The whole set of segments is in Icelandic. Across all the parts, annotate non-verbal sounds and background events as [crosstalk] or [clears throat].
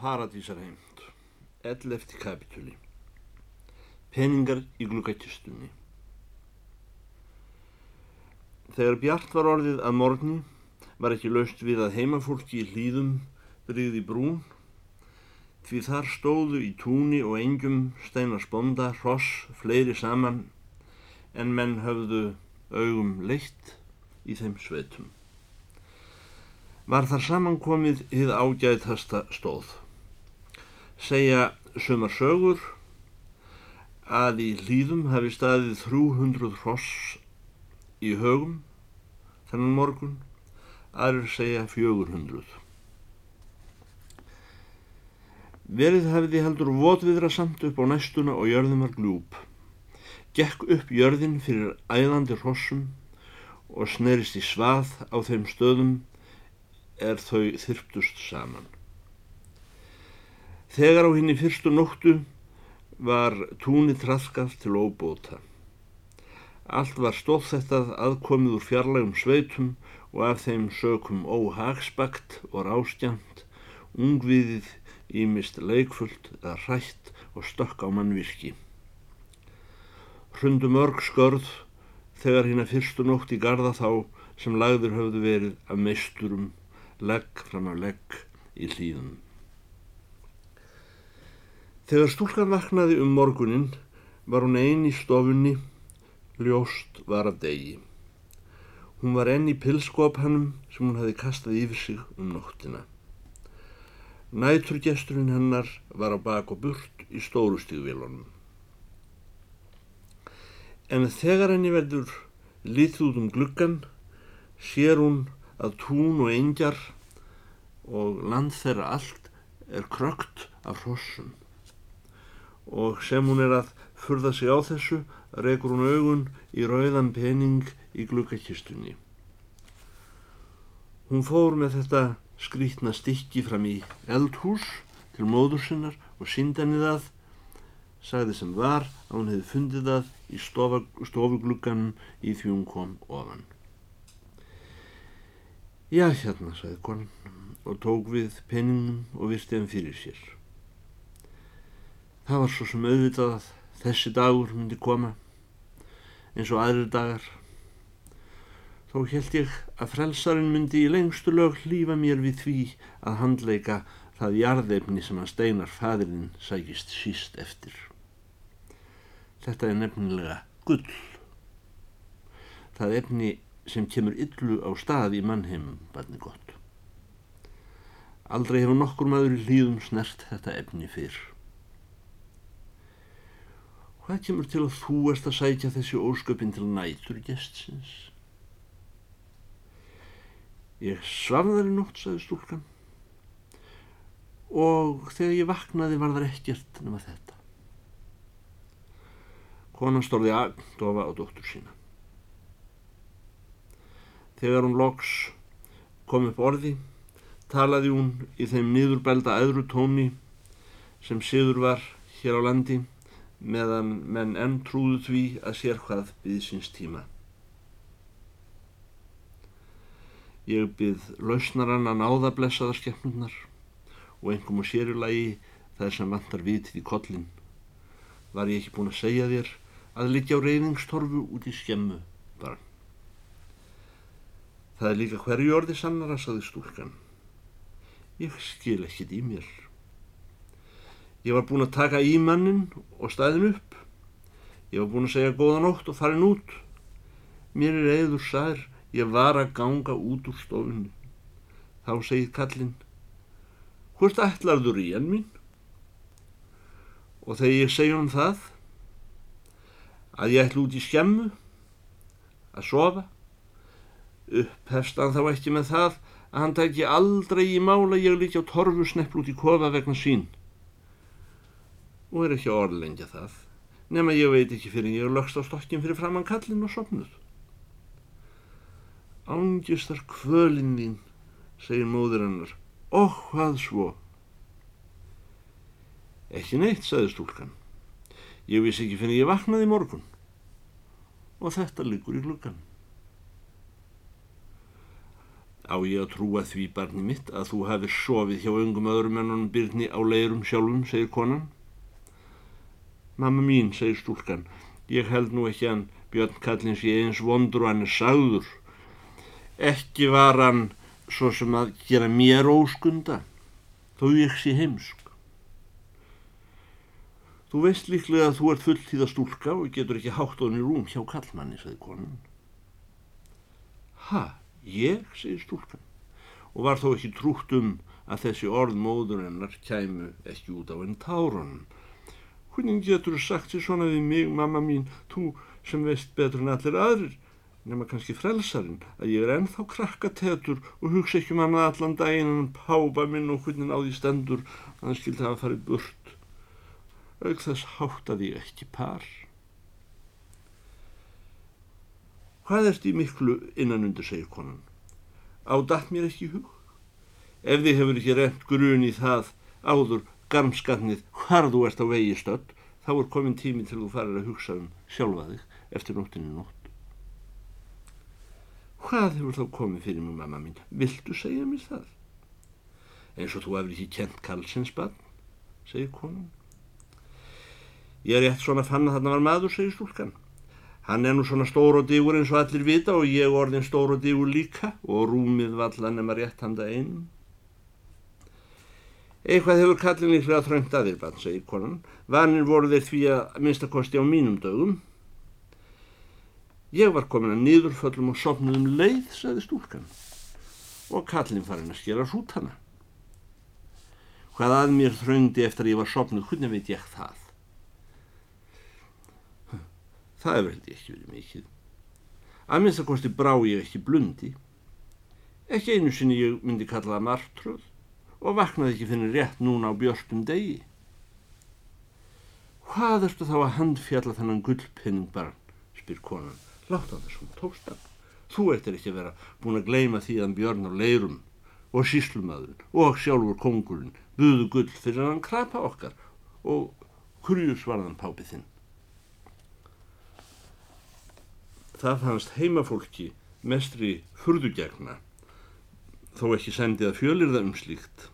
Paradísarheimt 11. kapitúli Peningar í glukkakistunni Þegar Bjart var orðið að morgni var ekki laust við að heimafólki í hlýðum bryggði brún því þar stóðu í túni og engjum steinar sponda, hross, fleiri saman en menn höfðu augum leitt í þeim sveitum. Var þar samankomið hið ágæðtasta stóð segja sumar sögur að í hlýðum hafi staðið 300 hross í högum þennan morgun, aðrir segja 400. Verið hafiði heldur votviðra samt upp á næstuna og jörðum var glúp. Gekk upp jörðin fyrir æðandi hrossum og snerist í svað á þeim stöðum er þau þyrptust saman. Þegar á henni fyrstu nóttu var túni trafkað til óbóta. Allt var stóðsettað aðkomið úr fjarlægum sveitum og af þeim sökum óhagspakt og rástjant, ungviðið, ímist leikfullt eða hrætt og stökk á mannvirki. Hrundu mörg skörð þegar hérna fyrstu nótt í garda þá sem lagður höfðu verið af meisturum, legg fram af legg í hlýðum. Þegar stúlkan vaknaði um morgunin var hún einn í stofunni, ljóst var af degi. Hún var enn í pilskophanum sem hún hafi kastað yfir sig um nóttina. Næturgesturinn hennar var á bak og burt í stórustígvílunum. En þegar henni verður litið út um gluggan sér hún að tún og engjar og land þeirra allt er krökt af hrossum og sem hún er að furða sig á þessu reykur hún augun í rauðan pening í glukkakistunni. Hún fór með þetta skrítna stykki fram í eldhús til móður sinnar og síndan í það, sagði sem var að hún hefði fundið það í stofuglugganum í því hún kom ofan. Já, hérna, sagði konan og tók við peningum og virti hann fyrir sér. Það var svo sem auðvitað að þessi dagur myndi koma eins og aðrir dagar. Þó held ég að frelsarinn myndi í lengstu lög hlýfa mér við því að handleika það jarðefni sem að steinar fadurinn sækist síst eftir. Þetta er nefnilega gull. Það efni sem kemur yllu á stað í mannheimum, barni gott. Aldrei hefur nokkur maður í hlýðum snert þetta efni fyrr. Hvað kemur til að þú erst að sækja þessi ósköpinn til nætur gestsins? Ég svafðar í nótt, sagði stúlkan. Og þegar ég vaknaði var það ekkert nema þetta. Konan stórði aðdofa á dóttur sína. Þegar hún loks kom upp orði, talaði hún í þeim niðurbelda aðru tóni sem siður var hér á landi meðan menn enn trúðu því að sér hvað byði síns tíma. Ég byð lausnarann að náða blessaðar skemmnunar og einhverjum og sérulagi það sem vantar vitið í kollin. Var ég ekki búin að segja þér að litja á reyningstorfu út í skemmu bara. Það er líka hverju orði sannara, saði stúlkan. Ég skil ekkit í mér. Ég var búin að taka í mannin og staðin upp. Ég var búin að segja góða nótt og farin út. Mér er eður sær, ég var að ganga út úr stofunni. Þá segið kallinn, hvort ætlarður í enn mín? Og þegar ég segja um það, að ég ætla út í skemmu, að sofa, upphefst hann þá ekki með það að hann tæki aldrei í mála ég líka á torfu sneppl út í kofa vegna sín og er ekki orðlengja það. Nema ég veit ekki fyrir ég er lögst á stokkin fyrir framann kallin og sopnuð Ángistar kvölinn þín segir móður hennar. Og hvað svo? Ekki neitt, sagði stúlkan. Ég vissi ekki fyrir ég vaknaði morgun. Og þetta liggur í gluggan Á ég að trúa því barni mitt að þú hafið sofið hjá ungum öðrum en honum byrni á leirum sjálfum, segir konan. Mamma mín, segir stúlkan, ég held nú ekki hann Björn Kallins ég eins vondur og hann er sagður. Ekki var hann svo sem að gera mér óskunda, þó ég sé heimsk. Þú veist líklega að þú ert fulltíða stúlka og getur ekki hátt á henni rúm hjá kallmanni, sagði konan. Ha, ég, segir stúlkan, og var þó ekki trútt um að þessi orð móður hennar kæmu ekki út á enn tárunum. Hvernig getur þú sagt sér svona við mig, mamma mín, þú sem veist betur en allir aðrir, nema kannski frelsarinn, að ég er ennþá krakkatetur og hugsa ekki um hana allan daginn en pápa minn og hvernig því stendur að hann skildi hafa farið burt auk þess háttaði ég ekki par. Hvað ert í miklu innan undir, segir konan. Ádatt mér ekki hug. Ef þið hefur ekki reynd grun í það áður garmskatnið hvar þú ert á vegi stöld, þá er komin tími til þú farir að hugsa um sjálfa þig eftir nóttinu nótt. Hvað hefur þá komið fyrir mig, mamma mín? Viltu segja mér það? Eins og þú hefur ekki kent Karlsins bann, segir konan. Ég er rétt svona fann að þarna var maður, segir stúlkan. Hann er nú svona stór og dígur eins og allir vita og ég orðin stór og dígur líka og rúmið vallan er maður rétt handa einn. Eitthvað hefur kallin líklega þröngt að þér, bann, segir konan. Vanir voru þeir því að minnstakosti á mínum dögum. Ég var komin að niðurföllum og sopnuðum leið, sagði stúlkan. Og kallin farin að skera hrút hana. Hvað að mér þröngdi eftir að ég var sopnuð, hvernig veit ég það? Það hefur held ég ekki verið mikið. Að minnst að kosti brá ég ekki blundi. Ekki einu sinni ég myndi kalla það martröð og vaknaði ekki finnir rétt núna á björnstum degi. Hvað ertu þá að handfjalla þennan gullpinning barn, spyr konan. Láta þessum tókstan. Þú eittir ekki að vera búin að gleima því að björn á leirum og síslumadurinn og sjálfur kongurinn buðu gull fyrir hann krapa okkar og kurjusvarðan pápið þinn. Það fannst heimafólki mestri furðugegna, þó ekki sendið að fjölirða um slíkt,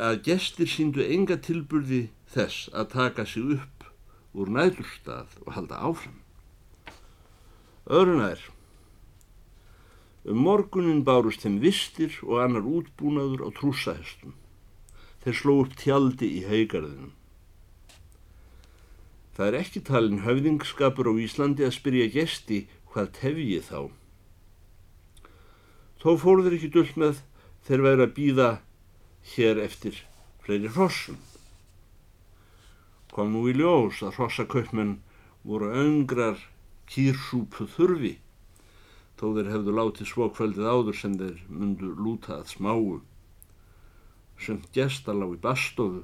að gestir síndu enga tilburði þess að taka sig upp úr næðurstað og halda áfram. Öðrun er, um morgunin bárust þeim vistir og annar útbúnaður á trúsahestum. Þeir sló upp tjaldi í haugarðinum. Það er ekki talin höfðingskapur á Íslandi að spyrja gesti hvað tefji þá. Þó fóru þeir ekki dullt með þeir væri að býða hér eftir fleiri hrossum. Kom nú í ljós að hrossakaupmenn voru öngrar kýrsúpu þurfi þó þeir hefðu látið svokvöldið áður sem þeir mundu lúta að smáu. Sönd gestal á í bastofu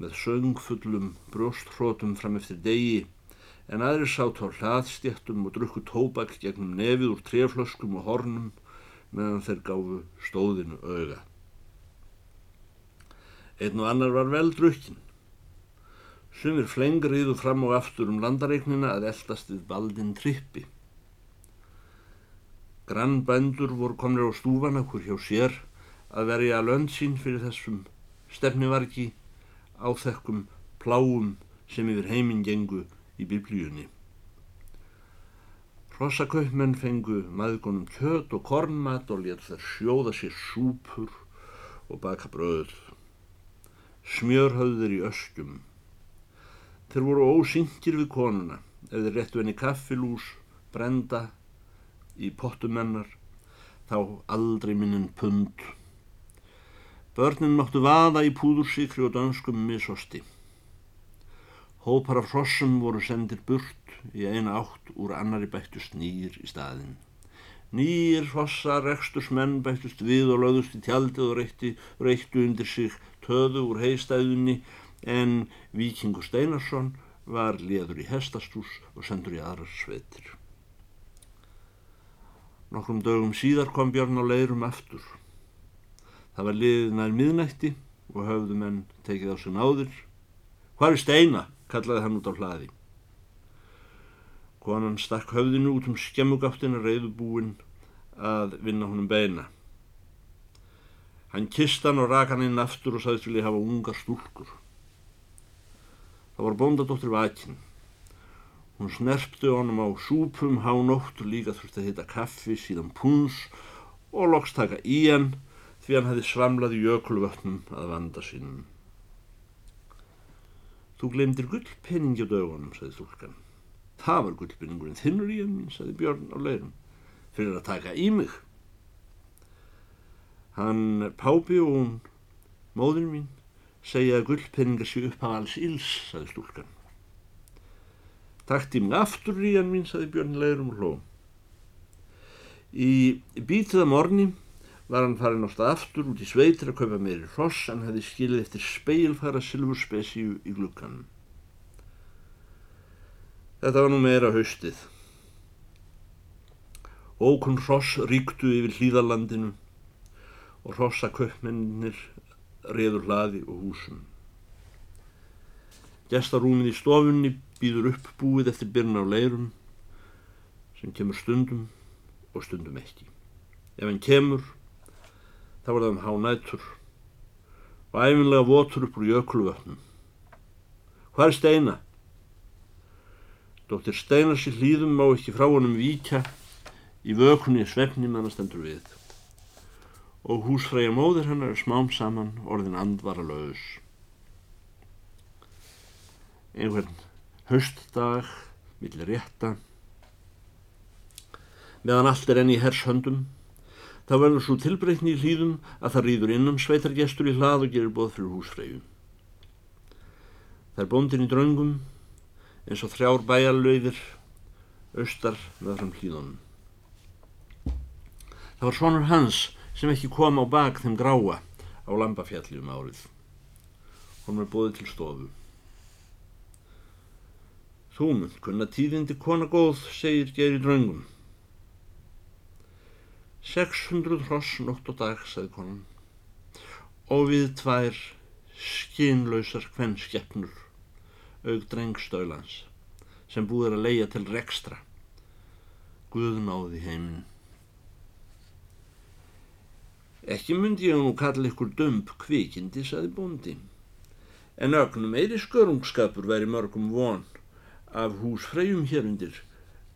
með söngfullum brjóstrótum fram eftir degi en aðri sátt á hlaðstjættum og drukku tóbak gegnum nefið úr treflöskum og hornum meðan þeir gáfu stóðinu auga. Einn og annar var vel drukkin. Sumir flengriðu fram og aftur um landareiknina að eldast við baldin trippi. Grannbændur voru komnir á stúfana hver hjá sér að verja lönd sín fyrir þessum stefnivarki áþekkum pláum sem yfir heiminn gengu í biblíunni. Rossakaupmenn fengu maðgunum kjöt og kornmat og létt þær sjóða sér súpur og baka bröð. Smjörhauður í öskjum. Þeir voru ósyngir við konuna ef þeir réttu henni kaffilús, brenda í pottumennar, þá aldrei minnin pund. Börnin máttu vaða í púðursíkri og danskum misosti. Hópar af hrossum voru sendir burt í eina átt úr annari bættust nýr í staðin. Nýr hrossa rekstusmenn bættust við og löðust í tjaldið og reykti, reyktu undir sig töðu úr heistæðunni en Víkingur Steinarsson var liður í hestastús og sendur í aðrar sveitir. Nokkrum dögum síðar kom Björn á leirum aftur. Það var liðið nær miðnætti og höfðu menn tekið á sig náður. Hvar er steina? kallaði hann út á hlaði. Konan stakk höfðinu út um skemmugáttina reyðubúin að vinna honum beina. Hann kist hann og rak hann inn aftur og sagðist vilja hafa ungar stúlkur. Það var bóndadóttir vakinn. Hún snerpti honum á súpum hánótt og líka þurfti að hitta kaffi síðan púns og loks taka í hann því hann hefði svamlað í jökulvötnum að vanda sínum. Þú glemdir gullpenningi á dögunum, sagði stúlkan. Það var gullpenningurinn þinnur í hann mín, sagði Björn á leirum, fyrir að taka í mig. Hann Pápi og hún, móðin mín, segja að gullpenningar sé upp af alls íls, sagði stúlkan. Takti mig aftur í hann mín, sagði Björn leirum og hló. Í bítið að morni var hann farin ást aftur út í sveitir að kaupa meiri hross en hefði skilið eftir speilfæra silfurspesíu í glukkanum. Þetta var nú meira haustið. Ókunn hross ríktu yfir hlýðalandinu og hrossa köpmennir reður hlaði og húsum. Gestarúmið í stofunni býður upp búið eftir byrna á leirum sem kemur stundum og stundum ekki. Ef hann kemur þá var það um hánætur og æfinlega votur upp úr jökulvötnum. Hvað er steina? Dóttir steina sér hlýðum má ekki frá honum víkja í vökunni svefni mann að stendur við og húsfræja móðir hennar er smám saman orðin andvara laus. Einhvern höstdag millir rétta meðan allt er enn í hershöndum þá verður svo tilbreytni í hlýðum að það rýður innan sveitargestur í hlað og gerir bóð fyrir húsfreyju. Það er bóndin í draungum eins og þrjár bæjarlauðir austar með fram hlýðunum. Það var svonur hans sem ekki kom á bak þeim gráa á lambafjalli um árið. Hún var bóðið til stofu. Þú mun kunna tíðindi kona góð, segir Geir í draungum. 600 hross nótt og dag, sagði konan, og við tvær skínlausar kvennskeppnur, aug drengstöylans, sem búður að leia til rekstra. Guðnáði heiminn. Ekki myndi ég nú kalla ykkur dömp kvikindi, sagði bóndi, en ögnum eiri skörungskapur væri mörgum von af húsfreyjum hér undir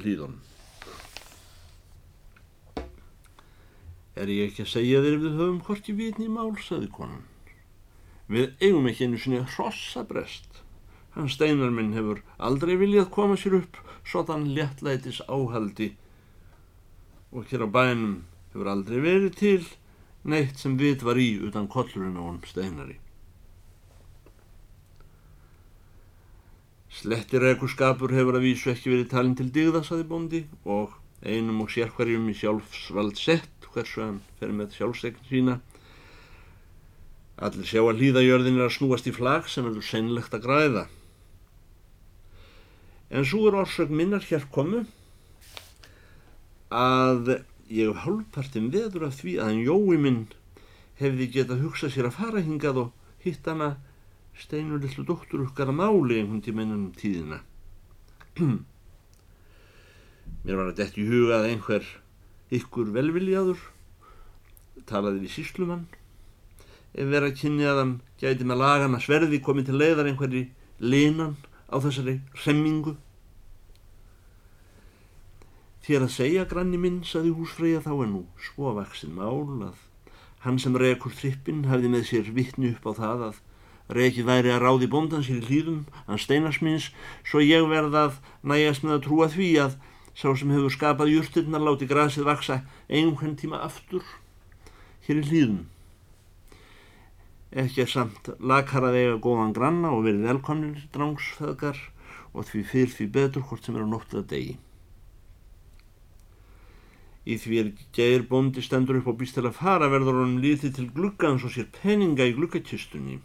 hlýðunum. Er ég ekki að segja þér við höfum hvorki vitni mál, saði konan. Við eigum ekki einu sinni hrossabrest. Hann steinar minn hefur aldrei viljað koma sér upp svo þann léttlætis áhaldi og hér á bænum hefur aldrei verið til neitt sem vit var í utan kollurinn á hann steinari. Slettir ekkurskapur hefur að vísu ekki verið talin til digða, saði bóndi og einum og sérkvarjum í sjálfsvald sett hversu hann fer með sjálfstegn sína. Allir sjá að hlýðajörðin er að snúast í flag sem verður sennlegt að græða. En svo er orsök minnar hér komu að ég hef hálfpartin veður af því að hann Jói minn hefði getað hugsað sér að fara hingað og hitt hana steinur lillu dóttur okkar að máli einhvern tíminnum tíðina. [clears throat] Mér var að dett í huga að einhver ykkur velviljaður talaði við síslumann ef vera að kynni að hann gæti með lagana sverði komið til leiðar einhverji linan á þessari remmingu þér að segja granni minn saði húsfreyja þá er nú svo vaksin mál að hann sem rekur trippin hafði með sér vittni upp á það að rekið væri að ráði bóndan sér í hlýðum hann steinarsmins svo ég verða að næjast með að trúa því að sá sem hefur skapað júrtirnar láti grasið vaksa einhvern tíma aftur hér í hlýðum. Ekki er samt lagharað eiga góðan granna og verið velkomnir drangsfeðgar og því fyrr því betur hvort sem er á nóttið að degi. Í því er geir bóndi stendur upp og býst til að fara verður honum lítið til gluggans og sér peninga í gluggakistunni.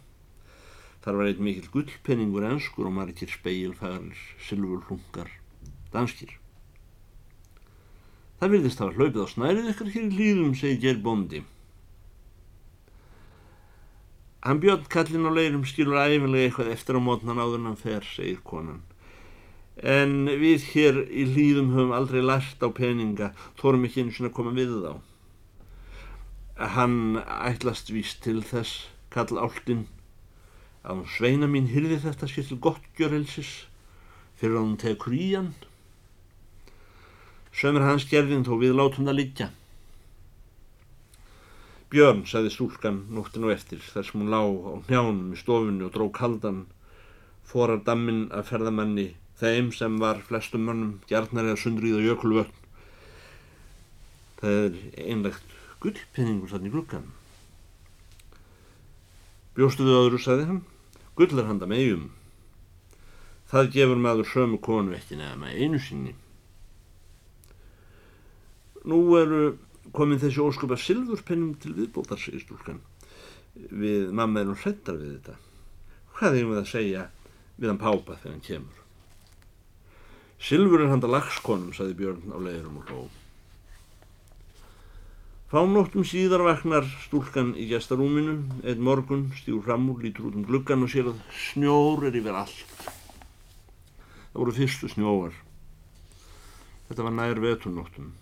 Þar var eitt mikil gullpenningur enskur og margir speilfæðar, silfur, hlungar, danskir. Það vilðist hafa hlaupið á snærið ykkur hér í hlýðum, segi Geir Bondi. Hann björn kallin á leirum skilur æfinlega eitthvað eftir á mótnan áður hann fer, segir konan. En við hér í hlýðum höfum aldrei lært á peninga, þórum ekki einu svona að koma við þá. Hann ætlast víst til þess, kall áltinn, að hún sveina mín hyrði þetta sér til gottgjörelsis fyrir að hún tekur í hann. Sömur hans gerðin þó við látum það liggja. Björn, sagði stúlkan nóttin og eftir, þar sem hún lá á njánum í stofunni og dró kaldan, forar dammin af ferðamanni þeim sem var flestum mönnum gjarnar eða sundrið og jökulvöld. Það er einlegt gullpenningur þannig glukkan. Bjóstuðu öðru, sagði hann, gull er handa meðjum. Það gefur maður sömu konu eftir neða með einu sinni. Nú eru komin þessi ósköpa silfurpennum til viðbótar, segir stúlkan. Við mamma erum hrettar við þetta. Hvað hefum við að segja við hann pápa þegar hann kemur? Silfur er handa lagskonum, saði Björn á leiðurum og hló. Fánóttum síðar vaknar stúlkan í gestarúminu, einn morgun, stígur fram úr, lítur út um gluggan og sér að snjór er yfir allt. Það voru fyrstu snjóar. Þetta var nær vetunóttum.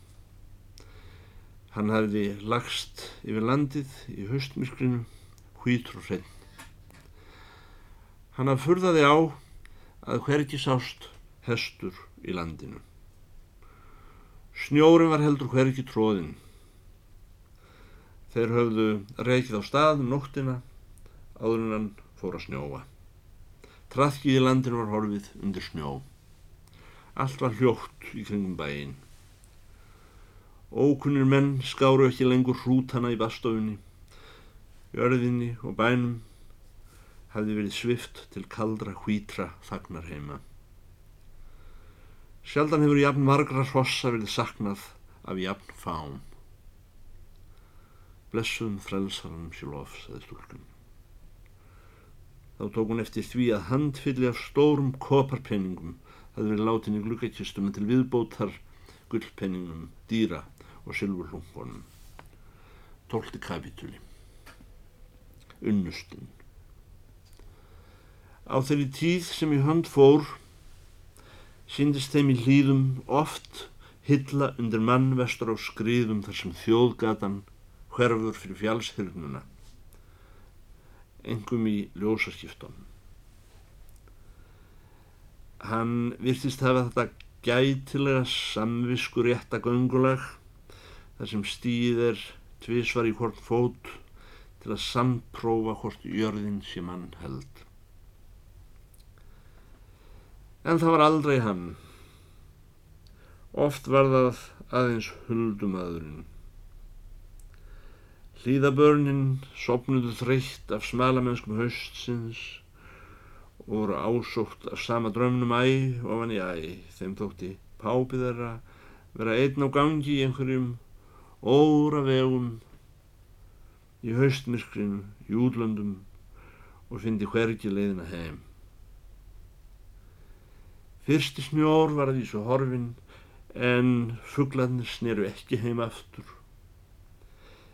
Hann hafði lagst yfir landið í og hrein. Hann hafði furðaði á að hverki sást hestur í landinu. Snjórin var heldur hverki tróðin. Þeir höfðu reykið á stað um nóttina áður hann fór að snjóa. Traðkið í landinu var horfið undir snjó. Allt var hljótt í kringum bæin. Ókunnir menn skáru ekki lengur hrútana í bastofunni. Jörðinni og bænum hafði verið svift til kaldra hvítra þagnar heima. Sjaldan hefur jafn margra hrossa verið saknað af jafn fám. Blessuðum frelsarum sjálf, saði stúlkum. Þá tók hún eftir því að handfylli af stórum koparpenningum hafði verið látin í glukkakistum til viðbótar gullpenningum, dýra og sylfurlungunum. Tólti kapitúli. Unnustinn. Á þeirri tíð sem í hönd fór síndist þeim í hlýðum oft hylla undir mannvestur á skriðum þar sem þjóðgatan hverfur fyrir fjálshyrnuna, engum í ljósaskiptum. Hann virtist hafa þetta gætilega samviskur rétta göngulag þar sem stíð er tvísvar í hvort fót til að samprófa hvort jörðin sem hann held. En það var aldrei hann. Oft var það aðeins huldumadurinn. Hlýðabörnin sopnuðu þreytt af smalamennskum haustsins og voru ásótt af sama drömnum æ og hann í æ. Þeim þótti pápið þeirra vera einn á gangi í einhverjum óra vegum í haustmyrkrinu, júdlöndum og fyndi hvergi leiðina heim. Fyrsti snjór var því svo horfin en fugglarnir sneru ekki heim aftur.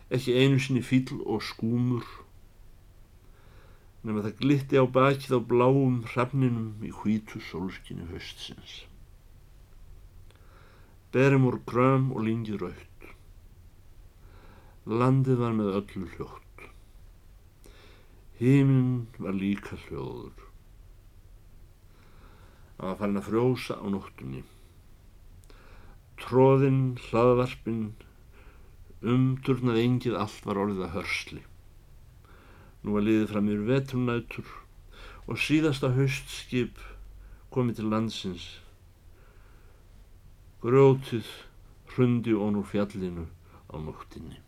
Ekki einu sinni fíl og skúmur nema það glitti á bakið á bláum hrafninum í hvítu sólskinu höstsins. Berum úr gröm og lingið raut. Landið var með öllu hljótt. Híminn var líka hljóður. Það var farin að frjósa á nóttunni. Tróðinn, hlaðvarpinn, umturnað engið allt var orðið að hörsli. Nú var liðið fram yfir vetrunætur og síðasta haustskip komið til landsins. Grjótið hrundi ón úr fjallinu á nóttinni.